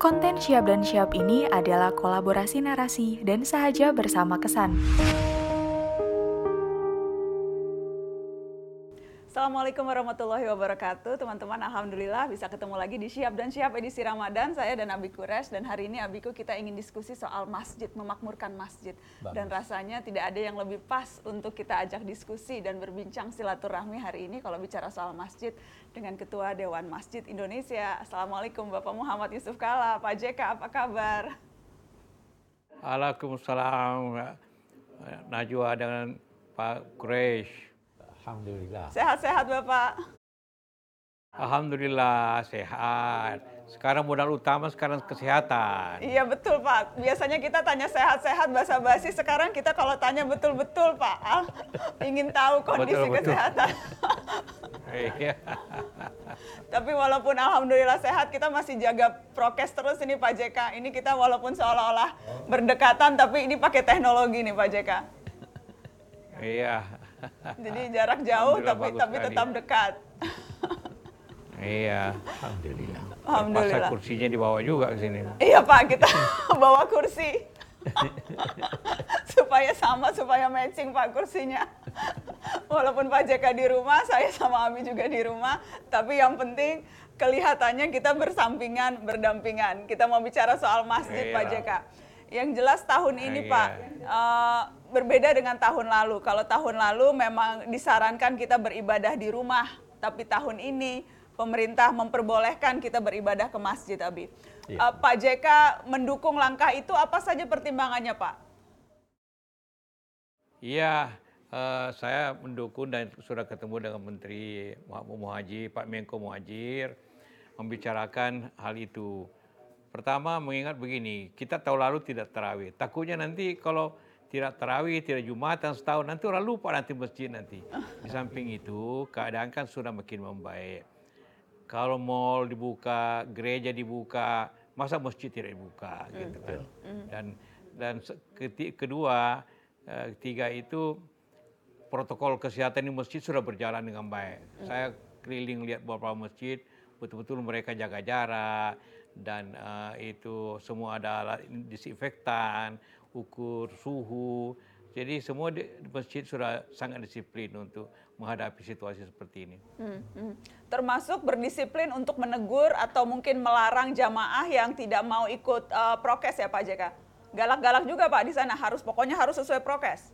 Konten Siap dan Siap ini adalah kolaborasi narasi dan sahaja bersama kesan. Assalamualaikum warahmatullahi wabarakatuh Teman-teman Alhamdulillah bisa ketemu lagi di Siap dan Siap edisi Ramadan Saya dan Abi Kures dan hari ini Abiku kita ingin diskusi soal masjid, memakmurkan masjid Bagus. Dan rasanya tidak ada yang lebih pas untuk kita ajak diskusi dan berbincang silaturahmi hari ini Kalau bicara soal masjid dengan Ketua Dewan Masjid Indonesia Assalamualaikum Bapak Muhammad Yusuf Kala Pak JK apa kabar? Waalaikumsalam Najwa dengan Pak Quraish. Alhamdulillah. Sehat-sehat Bapak? Alhamdulillah sehat. Sekarang modal utama sekarang kesehatan. Iya betul Pak. Biasanya kita tanya sehat-sehat basa-basi. Sekarang kita kalau tanya betul-betul Pak Al ingin tahu kondisi Betul, betul. kesehatan. Iya. Tapi walaupun alhamdulillah sehat, kita masih jaga prokes terus ini Pak JK. Ini kita walaupun seolah-olah berdekatan, tapi ini pakai teknologi nih Pak JK. Iya. Jadi jarak jauh, tapi tapi sekali. tetap dekat. Iya. Alhamdulillah. Alhamdulillah. kursinya dibawa juga ke sini. Iya Pak, kita bawa kursi. supaya sama, supaya matching Pak kursinya. Walaupun Pak JK di rumah, saya sama Ami juga di rumah. Tapi yang penting kelihatannya kita bersampingan, berdampingan. Kita mau bicara soal masjid Iya. Pak JK. Yang jelas tahun ini Iya. Pak, eh, berbeda dengan tahun lalu. Kalau tahun lalu memang disarankan kita beribadah di rumah. Tapi tahun ini pemerintah memperbolehkan kita beribadah ke masjid, Abi. Iya. Eh, Pak JK mendukung langkah itu apa saja pertimbangannya, Pak? Iya, eh, saya mendukung dan sudah ketemu dengan Menteri Muhammad Muhajir, Pak Menko Muhajir, membicarakan hal itu. Pertama mengingat begini, kita tahun lalu tidak terawih. Takutnya nanti kalau tidak terawih, tidak jumatan setahun, nanti orang lupa nanti masjid nanti. Di samping itu, keadaan kan sudah makin membaik. Kalau mall dibuka, gereja dibuka, masa masjid tidak dibuka gitu kan. Dan dan keti- kedua, eh, ketiga itu protokol kesehatan di masjid sudah berjalan dengan baik. Saya keliling lihat beberapa masjid, betul-betul mereka jaga jarak dan eh, itu semua ada alat disinfektan, ukur suhu. Jadi semua di, masjid sudah sangat disiplin untuk menghadapi situasi seperti ini. Hmm, hmm. Termasuk berdisiplin untuk menegur atau mungkin melarang jamaah yang tidak mau ikut eh, prokes ya Pak JK. Galak-galak juga Pak di sana harus pokoknya harus sesuai prokes.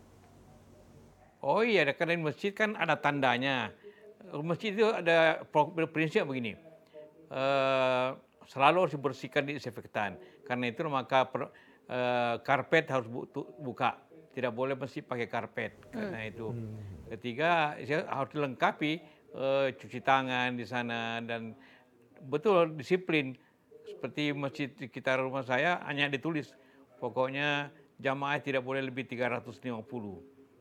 Oh iya, karena di masjid kan ada tandanya. Masjid itu ada prinsip begini. Eh, selalu harus dibersihkan disinfektan. Karena itu maka per- karpet harus buka. Tidak boleh masjid pakai karpet. Karena itu. Ketiga, ya harus dilengkapi eh, cuci tangan di sana dan betul disiplin. Seperti masjid di sekitar rumah saya hanya ditulis pokoknya jamaah tidak boleh lebih 350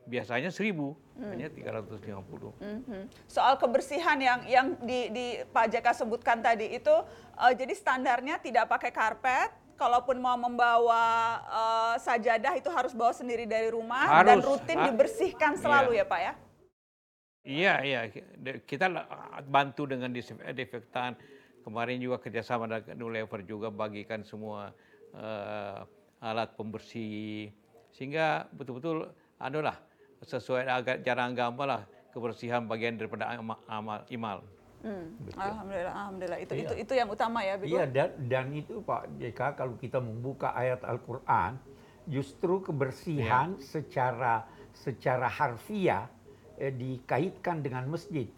biasanya 1000 hanya 350 Mhm. Soal kebersihan yang yang di, di Pak JK sebutkan tadi itu eh, jadi standarnya tidak pakai karpet. Kalaupun mau membawa eh, sajadah itu harus bawa sendiri dari rumah dan Harus. rutin Ah, dibersihkan selalu iya. ya Pak ya. iya iya kita bantu dengan disinfektan kemarin juga kerjasama dengan Unilever juga bagikan semua eh, alat pembersih sehingga betul-betul anu lah sesuai agak jarang agama lah kebersihan bagian daripada ama- amal imal Hmm. Alhamdulillah, alhamdulillah itu Iya. itu itu yang utama ya, Biku. Iya dan, dan itu Pak JK kalau kita membuka ayat Al-Quran justru kebersihan secara secara harfiah eh, dikaitkan dengan masjid.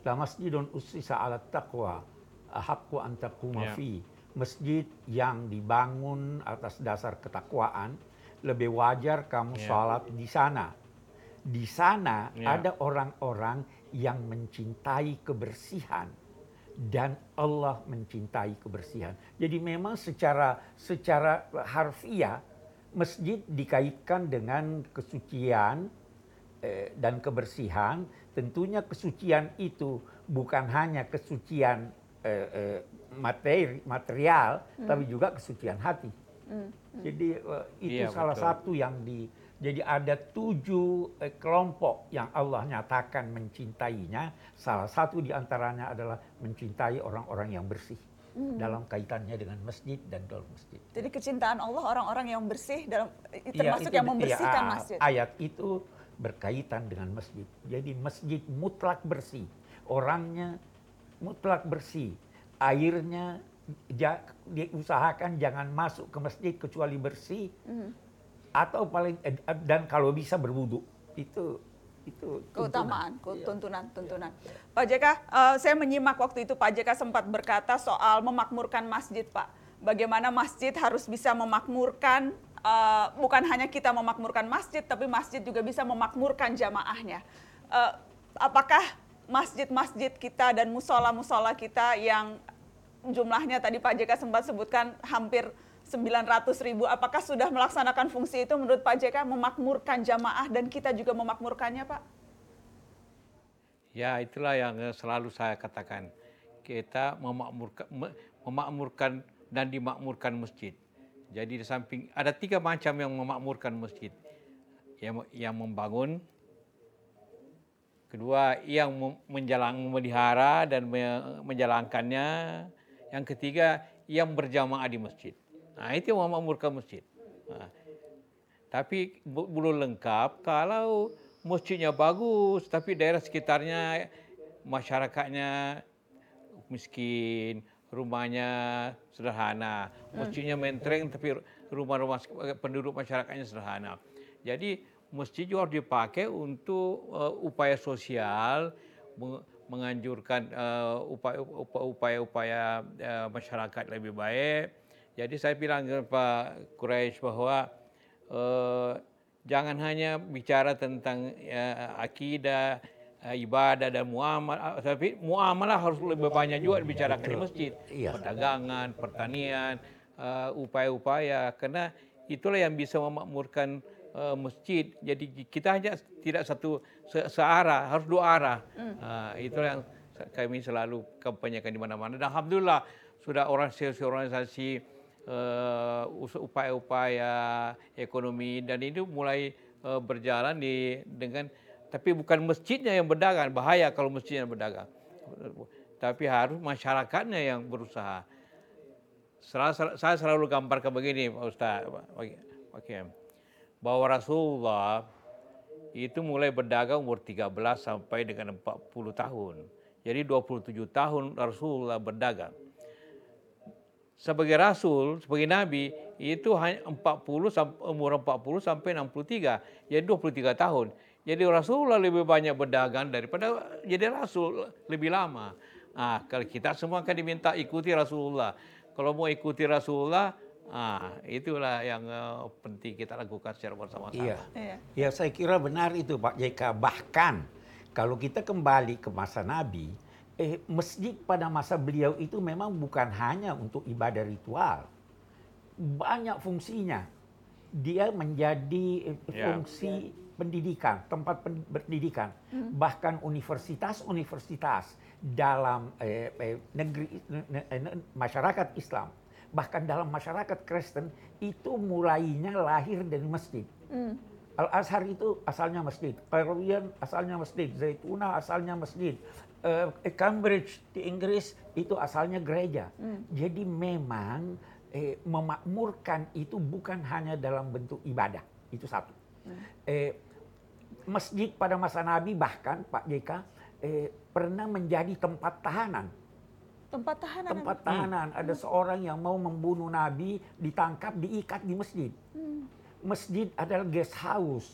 La masjidun ussisa ala taqwa ahaqqu an taquma Ya. fi. Masjid yang dibangun atas dasar ketakwaan lebih wajar kamu Ya. sholat di sana. Di sana Ya. ada orang-orang yang mencintai kebersihan dan Allah mencintai kebersihan. Jadi memang secara secara harfiah masjid dikaitkan dengan kesucian eh, dan kebersihan. Tentunya kesucian itu bukan hanya kesucian eh, eh, materi material, tapi juga kesucian hati. Jadi eh, itu Iya, salah betul. satu yang di jadi ada tujuh eh, kelompok yang Allah nyatakan mencintainya. Salah satu di antaranya adalah mencintai orang-orang yang bersih. dalam kaitannya dengan masjid dan dalam masjid. Jadi kecintaan Allah orang-orang yang bersih dalam Iya, termasuk itu- yang membersihkan iya, masjid. Ayat itu berkaitan dengan masjid. Jadi masjid mutlak bersih. Orangnya mutlak bersih. Airnya ja- diusahakan jangan masuk ke masjid kecuali bersih. Hmm. Atau paling eh, dan kalau bisa berwudu. Itu itu keutamaan, tuntunan. Iya. tuntunan, tuntunan. Pak JK, eh, saya menyimak waktu itu Pak JK sempat berkata soal memakmurkan masjid, Pak. Bagaimana masjid harus bisa memakmurkan, eh, bukan hanya kita memakmurkan masjid, tapi masjid juga bisa memakmurkan jamaahnya. Eh, apakah masjid-masjid kita dan musola-musola kita yang jumlahnya tadi Pak JK sempat sebutkan hampir 900 ribu, apakah sudah melaksanakan fungsi itu menurut Pak JK memakmurkan jamaah dan kita juga memakmurkannya Pak? Ya, itulah yang eh, selalu saya katakan. Kita memakmurkan, me- memakmurkan dan dimakmurkan masjid. Jadi di samping ada tiga macam yang memakmurkan masjid. Yang yang membangun, kedua yang menjalang memelihara dan me- menjalankannya, yang ketiga yang berjamaah di masjid. Nah, itu yang memakmurkan masjid. Nah, tapi belum lengkap kalau masjidnya bagus tapi daerah sekitarnya masyarakatnya miskin, rumahnya sederhana, masjidnya mentereng tapi rumah-rumah penduduk masyarakatnya sederhana. Jadi masjid juga harus dipakai untuk uh, upaya sosial, meng- menganjurkan uh, upaya- upaya- upaya-upaya uh, masyarakat lebih baik. Jadi saya bilang ke Pak Quraisy bahwa eh, jangan hanya bicara tentang ya, akidah, eh, ibadah dan muamalah, tapi muamalah harus lebih banyak juga dibicarakan di masjid. Iya. Perdagangan, pertanian, eh, upaya-upaya, karena itulah yang bisa memakmurkan eh, masjid. Jadi kita hanya tidak satu se- searah, harus dua arah. Ah, itulah yang kami selalu kampanyekan di mana-mana. Dan alhamdulillah sudah organisasi-organisasi eh, upaya-upaya ekonomi dan itu mulai eh, berjalan di dengan tapi bukan masjidnya yang berdagang bahaya kalau masjidnya berdagang. Tapi harus masyarakatnya yang berusaha. Saya selalu gambarkan begini Pak Ustaz Kiam. bahwa Rasulullah itu mulai berdagang umur 13 sampai dengan 40 tahun. Jadi 27 tahun Rasulullah berdagang sebagai rasul, sebagai nabi itu hanya 40 sampai umur 40 sampai 63. Jadi 23 tahun. Jadi Rasulullah lebih banyak berdagang daripada jadi rasul lebih lama. Ah, kalau kita semua akan diminta ikuti Rasulullah. Kalau mau ikuti Rasulullah, ah itulah yang eh, penting kita lakukan secara bersama-sama. Iya. Iya. Ya saya kira benar itu Pak JK. Bahkan kalau kita kembali ke masa Nabi, eh, masjid pada masa beliau itu memang bukan hanya untuk ibadah ritual. Banyak fungsinya. Dia menjadi eh, Ya. fungsi pendidikan, tempat pen- pendidikan. Bahkan universitas-universitas dalam eh, eh, negeri ne- ne- ne- masyarakat Islam, bahkan dalam masyarakat Kristen itu mulainya lahir dari masjid. Hmm. Al-Azhar itu asalnya masjid, Qarawiyyan asalnya masjid, Zaituna asalnya masjid, Eh, Cambridge di Inggris itu asalnya gereja. Jadi memang eh, memakmurkan itu bukan hanya dalam bentuk ibadah, itu satu. Eh, masjid pada masa Nabi bahkan Pak JK eh, pernah menjadi tempat tahanan. Tempat tahanan. Tempat tahanan ada seorang yang mau membunuh Nabi ditangkap diikat di masjid. Masjid adalah guest house,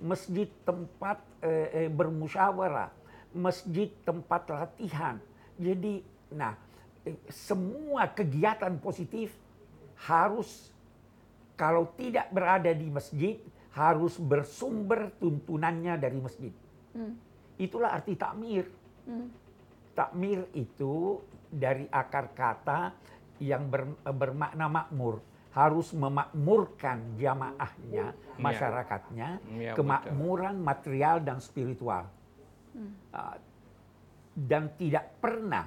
masjid tempat eh, eh, bermusyawarah, masjid tempat latihan. Jadi, nah eh, semua kegiatan positif harus kalau tidak berada di masjid harus bersumber tuntunannya dari masjid. Hmm. Itulah arti takmir. Hmm. Takmir itu dari akar kata yang ber- bermakna makmur. Harus memakmurkan jamaahnya, masyarakatnya, Ya, kemakmuran material dan spiritual. Ah, dan tidak pernah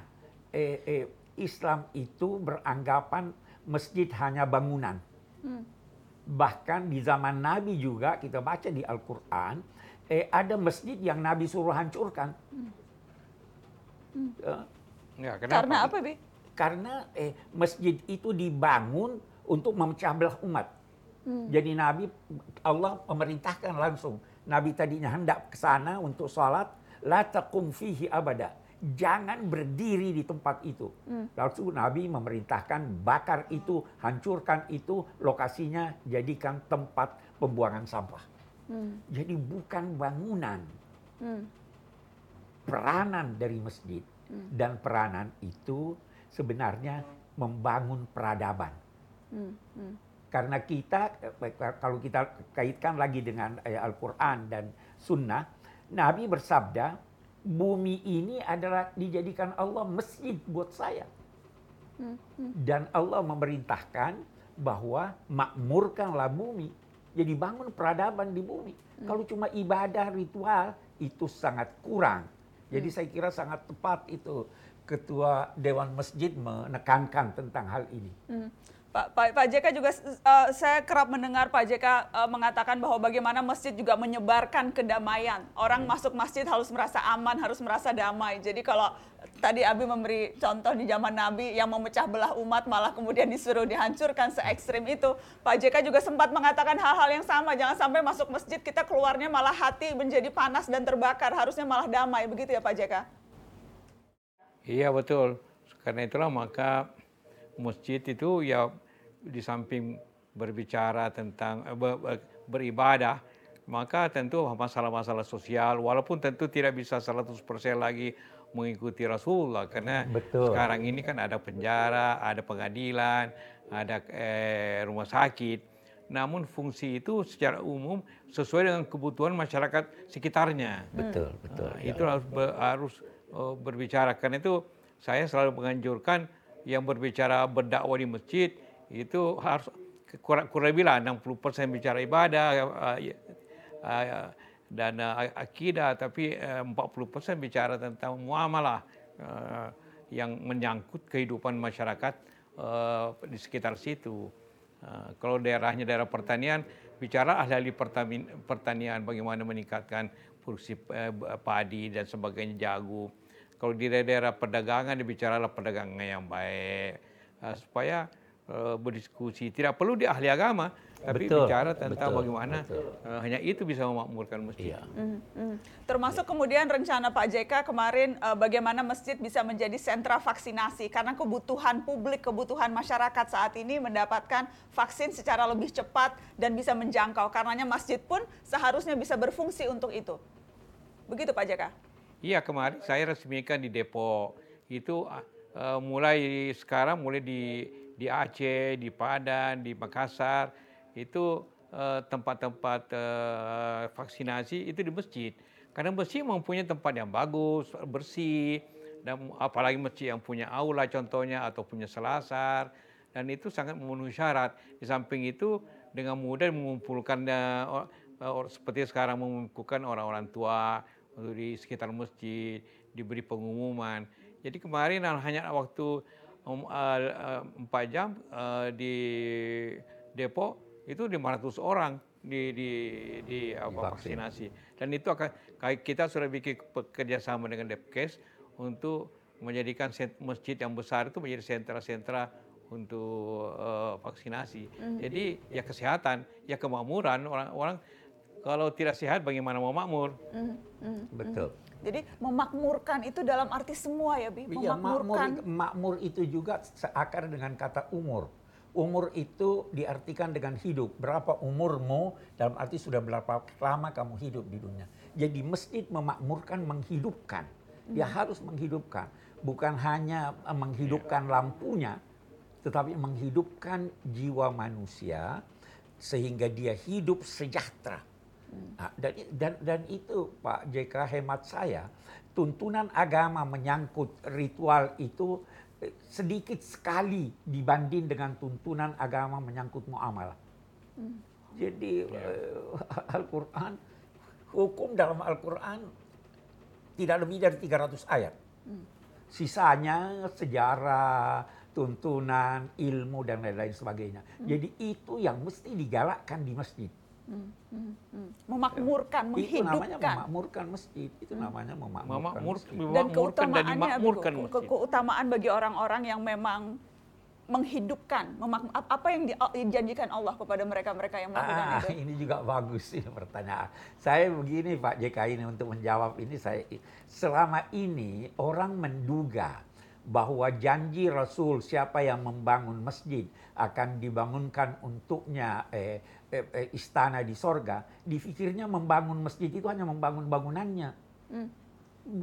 eh, eh, Islam itu beranggapan masjid hanya bangunan. Hmm. Bahkan di zaman Nabi juga kita baca di Al-Quran, eh, ada masjid yang Nabi suruh hancurkan. Eh, Ya, kenapa? Karena apa, Bi? karena eh, masjid itu dibangun untuk memecah belah umat. Jadi Nabi Allah memerintahkan langsung. Nabi tadinya hendak ke sana untuk sholat, la taqum fihi abada. Jangan berdiri di tempat itu. Lalu Nabi memerintahkan bakar itu, hancurkan itu, lokasinya jadikan tempat pembuangan sampah. Jadi bukan bangunan. Peranan dari masjid dan peranan itu sebenarnya membangun peradaban. Karena kita kalau kita kaitkan lagi dengan ayat Al-Qur'an dan sunnah, Nabi bersabda, bumi ini adalah dijadikan Allah masjid buat saya. Dan Allah memerintahkan bahwa makmurkanlah bumi. Jadi bangun peradaban di bumi. Kalau cuma ibadah ritual itu sangat kurang. Jadi saya kira sangat tepat itu ketua Dewan Masjid menekankan tentang hal ini. Hmm. Pak, Pak, Pak JK juga uh, saya kerap mendengar Pak JK uh, mengatakan bahwa bagaimana masjid juga menyebarkan kedamaian. Orang hmm. masuk masjid harus merasa aman, harus merasa damai. Jadi kalau tadi Abi memberi contoh di zaman Nabi yang memecah belah umat malah kemudian disuruh dihancurkan se ekstrim itu. Pak JK juga sempat mengatakan hal-hal yang sama. Jangan sampai masuk masjid kita keluarnya malah hati menjadi panas dan terbakar. Harusnya malah damai. Begitu ya Pak JK? Iya betul. Karena itulah maka masjid itu ya di samping berbicara tentang eh, beribadah, maka tentu masalah-masalah sosial, walaupun tentu tidak bisa 100% lagi mengikuti Rasulullah, karena Betul. sekarang ini kan ada penjara, ada pengadilan, ada eh, rumah sakit. Namun fungsi itu secara umum sesuai dengan kebutuhan masyarakat sekitarnya. Betul, betul. Nah, itu harus harus uh, berbicara. Karena itu saya selalu menganjurkan yang berbicara berdakwah di masjid itu harus kurang, kurang lebih lah 60% bicara ibadah uh, uh, dan uh, akidah tapi uh, 40% bicara tentang muamalah yang menyangkut kehidupan masyarakat di sekitar situ. Kalau daerahnya daerah pertanian, bicara ahli-ahli pertanian bagaimana meningkatkan produksi uh, padi dan sebagainya jagung kalau di daerah perdagangan dibicaralah perdagangan yang baik uh, supaya uh, berdiskusi. Tidak perlu di ahli agama, tapi betul, bicara tentang betul, bagaimana betul. Uh, hanya itu bisa memakmurkan masjid. Iya. Mm, mm. Termasuk kemudian rencana Pak JK kemarin uh, bagaimana masjid bisa menjadi sentra vaksinasi karena kebutuhan publik, kebutuhan masyarakat saat ini mendapatkan vaksin secara lebih cepat dan bisa menjangkau. Karenanya masjid pun seharusnya bisa berfungsi untuk itu. Begitu Pak JK. Iya kemarin saya resmikan di Depok. Itu uh, mulai sekarang mulai di di Aceh, di Padang, di Makassar itu tempat-tempat uh, vaksinasi itu di masjid. Karena masjid mempunyai tempat yang bagus, bersih, dan apalagi masjid yang punya aula contohnya atau punya selasar dan itu sangat memenuhi syarat. Di samping itu dengan mudah mengumpulkan uh, seperti sekarang mengumpulkan orang-orang tua, untuk di sekitar masjid, diberi pengumuman. Jadi kemarin hanya waktu um, uh, uh, jam uh, di Depok itu 500 orang di di di apa, vaksinasi. Dan itu akan kita sudah bikin kerjasama dengan Depkes untuk menjadikan masjid yang besar itu menjadi sentra-sentra untuk uh, vaksinasi. Mm. Jadi ya kesehatan, ya kemakmuran orang-orang kalau tidak sehat bagaimana mau makmur? Mm, mm, Betul. Jadi memakmurkan itu dalam arti semua ya, Bi? Iya, makmur, makmur itu juga seakar dengan kata umur. Umur itu diartikan dengan hidup. Berapa umurmu dalam arti sudah berapa lama kamu hidup di dunia. Jadi masjid memakmurkan, menghidupkan. Dia hmm. harus menghidupkan. Bukan hanya menghidupkan lampunya, tetapi menghidupkan jiwa manusia sehingga dia hidup sejahtera Nah, dan, dan, dan itu Pak JK hemat saya, tuntunan agama menyangkut ritual itu eh, sedikit sekali dibanding dengan tuntunan agama menyangkut muamalah. Hmm. Jadi ya. uh, Al-Quran, hukum dalam Al-Quran tidak lebih dari 300 ayat. Hmm. Sisanya sejarah, tuntunan, ilmu, dan lain-lain sebagainya. Hmm. Jadi itu yang mesti digalakkan di masjid. Hmm, hmm, hmm. Memakmurkan, Itu menghidupkan. namanya memakmurkan masjid. Itu namanya memakmurkan Memakmur, masjid. dan memakmurkan dan keutamaannya dimakmurkan Abiku, masjid. ke- keutamaan bagi orang-orang yang memang menghidupkan memak- ap- apa yang di- dijanjikan Allah kepada mereka-mereka yang melakukan Ah, itu ini juga bagus ini pertanyaan. Saya begini Pak JK ini untuk menjawab ini saya selama ini orang menduga bahwa janji Rasul siapa yang membangun masjid akan dibangunkan untuknya eh, eh, eh, istana di sorga. Dipikirnya membangun masjid itu hanya membangun bangunannya. Hmm.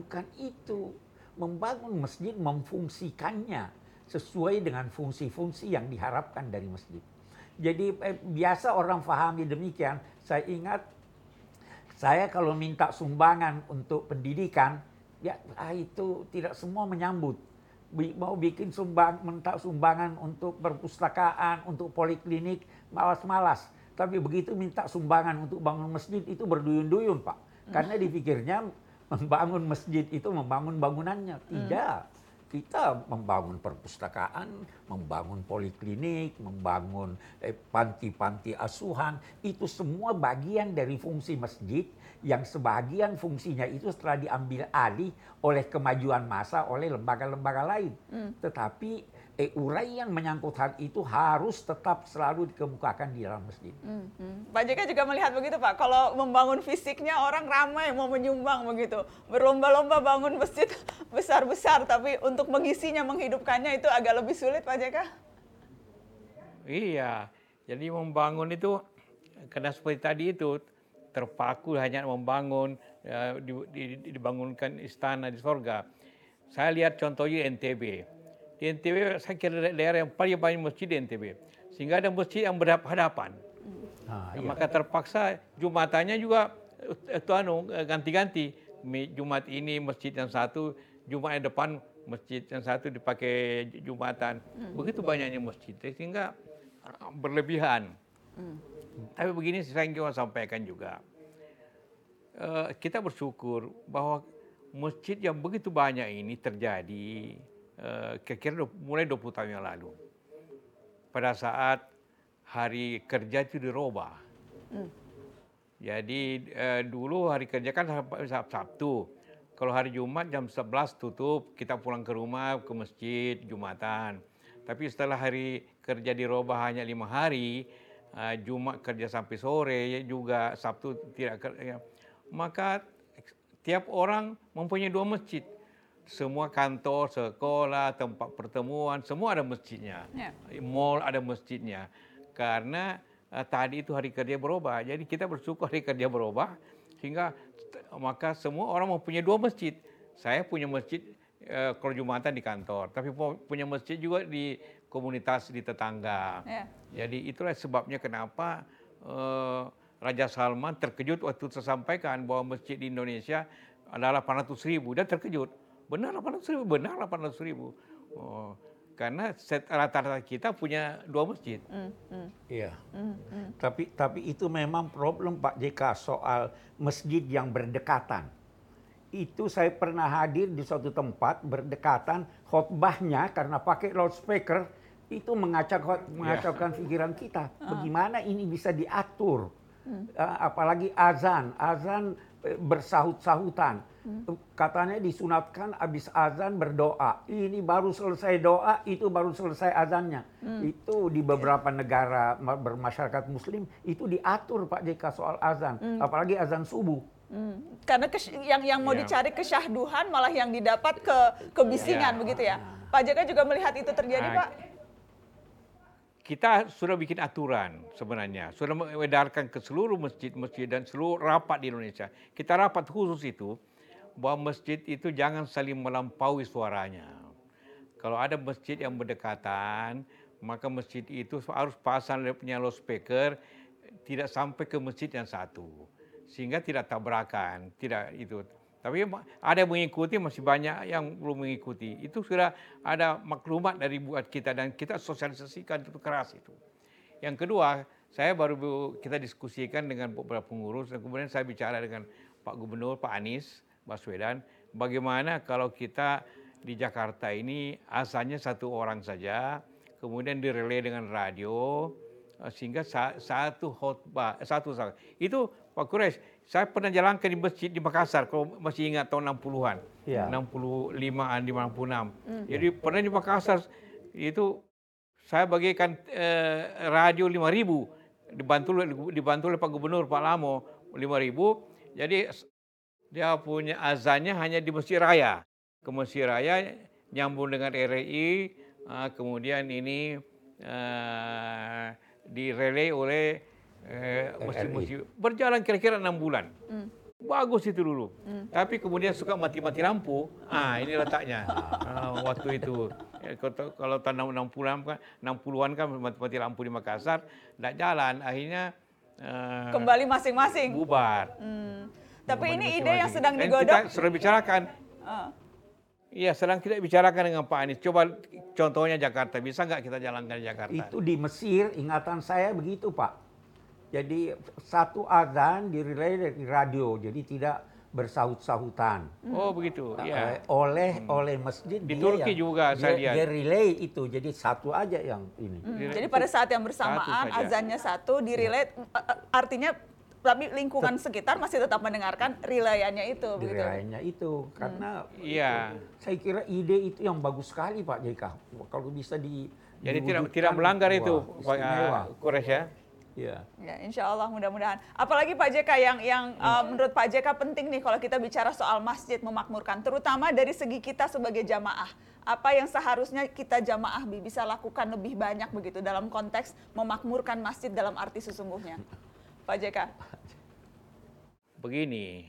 Bukan itu. Membangun masjid memfungsikannya sesuai dengan fungsi-fungsi yang diharapkan dari masjid. Jadi eh, biasa orang pahami demikian. Saya ingat saya kalau minta sumbangan untuk pendidikan, ya ah, itu tidak semua menyambut. Mau bikin sumbang, minta sumbangan untuk perpustakaan, untuk poliklinik, malas-malas. Tapi begitu minta sumbangan untuk bangun masjid itu berduyun-duyun, Pak. Karena dipikirnya membangun masjid itu membangun bangunannya. Tidak. Kita membangun perpustakaan, membangun poliklinik, membangun eh, panti-panti asuhan, itu semua bagian dari fungsi masjid yang sebagian fungsinya itu setelah diambil alih oleh kemajuan massa oleh lembaga-lembaga lain. Tetapi eh, uraian menyangkut hal itu harus tetap selalu dikemukakan di dalam masjid. Hmm, hmm. Pak JK juga melihat begitu Pak, kalau membangun fisiknya orang ramai mau menyumbang begitu. Berlomba-lomba bangun masjid besar-besar, tapi untuk mengisinya, menghidupkannya itu agak lebih sulit Pak JK. Iya, jadi membangun itu karena seperti tadi itu terpaku hanya membangun di- dibangunkan istana di sorga. Saya lihat contohnya NTB. Di NTB saya kira daerah yang paling banyak masjid di NTB. Sehingga ada masjid yang berhadapan. Ya, iya. Maka terpaksa jumatannya juga itu anu ganti-ganti. Jumat ini masjid yang satu, Jumat yang depan masjid yang satu dipakai jumatan. Begitu banyaknya masjid sehingga eh, berlebihan. Tapi begini saya ingin sampaikan juga. Eh, kita bersyukur bahwa masjid yang begitu banyak ini terjadi eh, kira-kira du- mulai 20 tahun yang lalu. Pada saat hari kerja itu dirubah. Jadi eh, dulu hari kerja kan Sab- Sab- Sabtu. Kalau hari Jumat jam 11 tutup, kita pulang ke rumah, ke masjid, Jumatan. Tapi setelah hari kerja dirubah hanya lima hari, eh, Jumat kerja sampai sore, ya juga Sabtu tidak kerja. Maka tiap orang mempunyai dua masjid. Semua kantor, sekolah, tempat pertemuan, semua ada masjidnya. Ya. Mall ada masjidnya. Karena eh, tadi itu hari kerja berubah. Jadi kita bersyukur hari kerja berubah sehingga maka semua orang mempunyai dua masjid. Saya punya masjid eh, kalau Jumatan di kantor, tapi pu- punya masjid juga di komunitas di tetangga. Ya. Jadi itulah sebabnya kenapa eh, Raja Salman terkejut waktu saya sampaikan bahwa masjid di Indonesia adalah 800 ribu. Dia terkejut. Benar 800 ribu? Benar 800 ribu. Oh, karena set- rata-rata kita punya dua masjid. Hmm, hmm, Iya. hmm, hmm. Tapi tapi itu memang problem Pak JK soal masjid yang berdekatan. Itu saya pernah hadir di suatu tempat berdekatan khotbahnya karena pakai loudspeaker itu mengacau mengacaukan pikiran kita. Bagaimana ini bisa diatur? Eh, apalagi azan, azan eh, bersahut-sahutan. Katanya disunatkan habis azan berdoa. Ini baru selesai doa, itu baru selesai azannya. Itu di beberapa negara ma- bermasyarakat muslim itu diatur Pak JK soal azan, apalagi azan subuh. Hmm. Karena kes- yang yang mau Iya. dicari kesyahduhan malah yang didapat ke kebisingan Iya. begitu ya. Pak JK juga melihat itu terjadi, Ah, Pak. Kita sudah bikin aturan sebenarnya, sudah mengedarkan ke seluruh masjid-masjid dan seluruh rapat di Indonesia. Kita rapat khusus itu bahwa masjid itu jangan saling melampaui suaranya. Kalau ada masjid yang berdekatan, maka masjid itu harus pasang punya loudspeaker tidak sampai ke masjid yang satu. Sehingga tidak tabrakan, tidak itu. Tapi ada yang mengikuti, masih banyak yang belum mengikuti. Itu sudah ada maklumat dari buat kita dan kita sosialisasikan itu keras itu. Yang kedua, saya baru kita diskusikan dengan beberapa pengurus dan kemudian saya bicara dengan Pak Gubernur, Pak Anies Baswedan, bagaimana kalau kita di Jakarta ini asalnya satu orang saja, kemudian direlay dengan radio, Uh, sehingga sa satu khutbah, satu saat. Itu Pak Kures, saya pernah jalankan di masjid di Makassar, kalau masih ingat tahun 60-an. Ya. 65-an, 56. Hmm. Jadi pernah di Makassar, itu saya bagikan eh, radio 5000 dibantu dibantu oleh Pak Gubernur Pak Lamo 5000. Jadi dia punya azannya hanya di Masjid Raya. Ke Masjid Raya nyambung dengan RRI, uh, kemudian ini uh, direlay oleh eh, musik-musik berjalan kira-kira enam bulan. Hmm. Bagus itu dulu. Hmm. Tapi kemudian suka mati-mati lampu. Ah, ini letaknya. uh, waktu itu eh, kalau tahun 60-an kan 60-an kan mati-mati lampu di Makassar tidak jalan. Akhirnya uh, kembali masing-masing. Bubar. Hmm. Tapi ini ide yang sedang digodok. Kita sudah bicarakan. Uh. Iya, sedang kita bicarakan dengan Pak Anies. Coba contohnya Jakarta, bisa nggak kita jalankan di Jakarta? Itu di Mesir, ingatan saya begitu Pak. Jadi satu azan dirilai dari radio, jadi tidak bersahut-sahutan. Oh begitu, ya. Oleh hmm. oleh masjid di Turki yang, juga saya lihat. Dia relay itu, jadi satu aja yang ini. Hmm. Jadi pada saat yang bersamaan satu azannya satu dirilai, ya. artinya tapi lingkungan sekitar masih tetap mendengarkan rilayannya itu rilayannya itu karena hmm. iya saya kira ide itu yang bagus sekali Pak JK kalau bisa di jadi tidak tidak melanggar wah, itu Pak Kores ya Ya. ya, insya Allah mudah-mudahan. Apalagi Pak JK yang yang uh, menurut Pak JK penting nih kalau kita bicara soal masjid memakmurkan, terutama dari segi kita sebagai jamaah. Apa yang seharusnya kita jamaah bisa lakukan lebih banyak begitu dalam konteks memakmurkan masjid dalam arti sesungguhnya. Pak JK? Begini,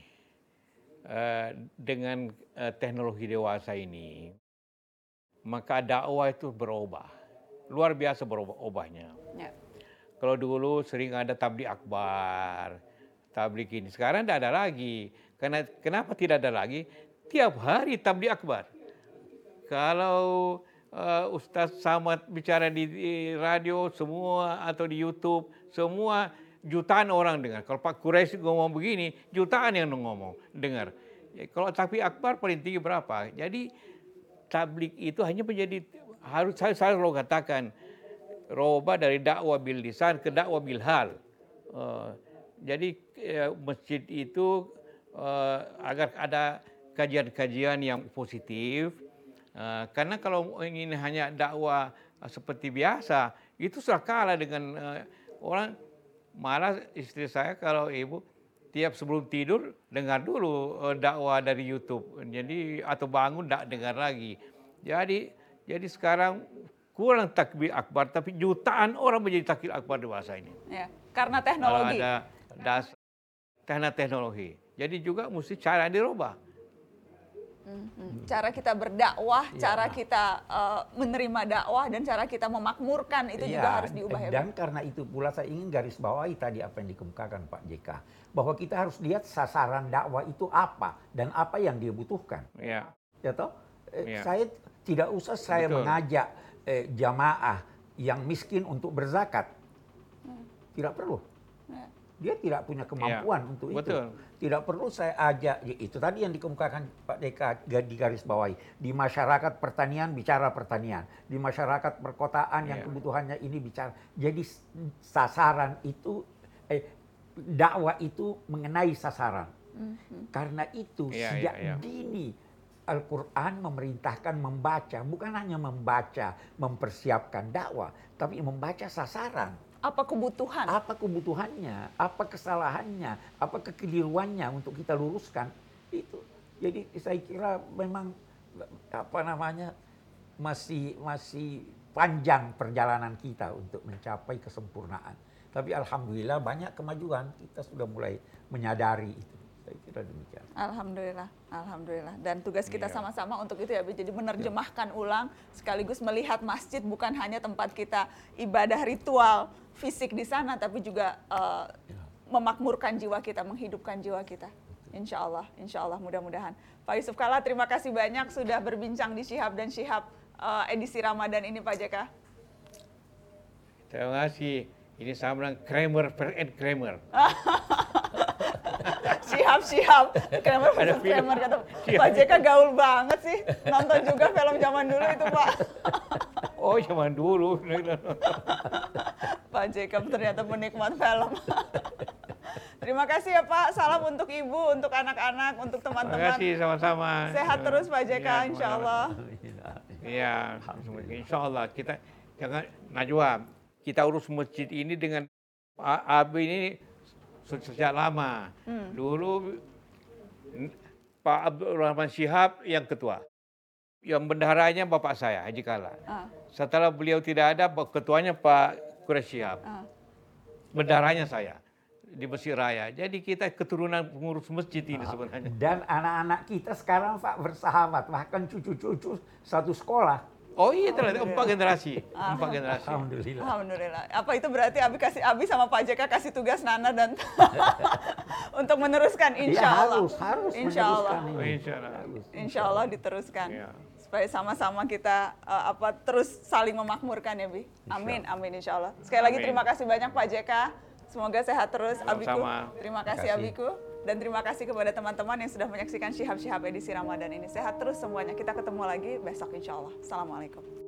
uh, dengan uh, teknologi dewasa ini, maka dakwah itu berubah. Luar biasa berubahnya. Ya. Kalau dulu sering ada tablik akbar, tablik ini. Sekarang tidak ada lagi. Karena kenapa tidak ada lagi? Tiap hari tablik akbar. Kalau uh, Ustadz Samad bicara di, di radio semua atau di YouTube, semua jutaan orang dengar. Kalau Pak Quraisy ngomong begini, jutaan yang ngomong dengar. Ya, kalau tapi akbar paling tinggi berapa? Jadi tablik itu hanya menjadi harus saya selalu katakan roba dari dakwah bil lisan ke dakwah bil hal. Uh, jadi uh, masjid itu uh, agar ada kajian-kajian yang positif. Uh, karena kalau ingin hanya dakwah seperti biasa, itu sudah kalah dengan uh, orang Malah istri saya kalau ibu tiap sebelum tidur dengar dulu uh, dakwah dari YouTube. Jadi atau bangun tidak dengar lagi. Jadi jadi sekarang kurang takbir akbar tapi jutaan orang menjadi takbir akbar dewasa ini. Ya, karena teknologi. Kalau ada das karena teknologi. Jadi juga mesti cara dirubah. Hmm. Cara kita berdakwah, ya. cara kita uh, menerima dakwah dan cara kita memakmurkan itu ya, juga harus diubah ya. Dan karena itu pula saya ingin garis bawahi tadi apa yang dikemukakan Pak JK bahwa kita harus lihat sasaran dakwah itu apa dan apa yang dia butuhkan. Ya. Ya toh? Ya. Saya tidak usah saya Betul. mengajak eh, jamaah yang miskin untuk berzakat. Hmm. Tidak perlu. Ya. Dia tidak punya kemampuan ya. untuk Betul. itu tidak perlu saya ajak ya, itu tadi yang dikemukakan Pak Deka di garis bawahi di masyarakat pertanian bicara pertanian di masyarakat perkotaan yang iya. kebutuhannya ini bicara jadi sasaran itu eh, dakwah itu mengenai sasaran mm-hmm. karena itu yeah, sejak yeah, yeah. dini Al-Quran memerintahkan membaca bukan hanya membaca mempersiapkan dakwah tapi membaca sasaran apa kebutuhan? Apa kebutuhannya? Apa kesalahannya? Apa kekeliruannya untuk kita luruskan? Itu. Jadi saya kira memang apa namanya masih masih panjang perjalanan kita untuk mencapai kesempurnaan. Tapi alhamdulillah banyak kemajuan. Kita sudah mulai menyadari itu. Saya kira demikian. Alhamdulillah, alhamdulillah. Dan tugas kita iya. sama-sama iya. untuk itu ya, jadi menerjemahkan iya. ulang sekaligus melihat masjid bukan hanya tempat kita ibadah ritual fisik di sana, tapi juga uh, iya. memakmurkan jiwa kita, menghidupkan jiwa kita. Insya Allah, insya Allah mudah-mudahan. Pak Yusuf Kala, terima kasih banyak sudah berbincang di Syihab dan Syihab uh, edisi Ramadan ini Pak JK. Terima kasih. Ini sama dengan Kramer and Kramer. siap siap Kramer versus Kramer kata Pak JK gaul banget sih nonton juga film zaman dulu itu Pak oh zaman dulu Pak JK ternyata penikmat film. Terima kasih ya Pak. Salam untuk ibu, untuk anak-anak, untuk Terima teman-teman. kasih sama-sama. Sehat terus Pak JK, Ya, insya Allah. Iya, insya Allah kita jangan Najwa kita urus masjid ini dengan A- AB ini sejak lama. Hmm. Dulu Pak Abdul Rahman Syihab yang ketua. Yang bendaharanya Bapak saya, Haji Kala. Ah, Setelah beliau tidak ada, ketuanya Pak Quraish Syihab. ah. Bendaharanya saya di Mesir Raya. Jadi kita keturunan pengurus masjid ini sebenarnya. Dan anak-anak kita sekarang Pak bersahabat, bahkan cucu-cucu satu sekolah. Oh iya ternyata empat generasi, empat generasi. Alhamdulillah. Alhamdulillah. Apa itu berarti Abi kasih Abi sama Pak JK kasih tugas Nana dan untuk meneruskan insya Iya, Allah. harus, harus insya Allah. meneruskan Oh, insya Allah. Harus. Insya Allah diteruskan. Iya. Supaya sama-sama kita eh, apa terus saling memakmurkan ya Bi. Amin, amin insya Allah. Sekali lagi Amin. terima kasih banyak Pak JK. Semoga sehat terus Abiku. Terima kasih Terima kasih. Abiku. Dan terima kasih kepada teman-teman yang sudah menyaksikan Syihab-Syihab edisi Ramadan ini. Sehat terus semuanya. Kita ketemu lagi besok insya Allah. Assalamualaikum.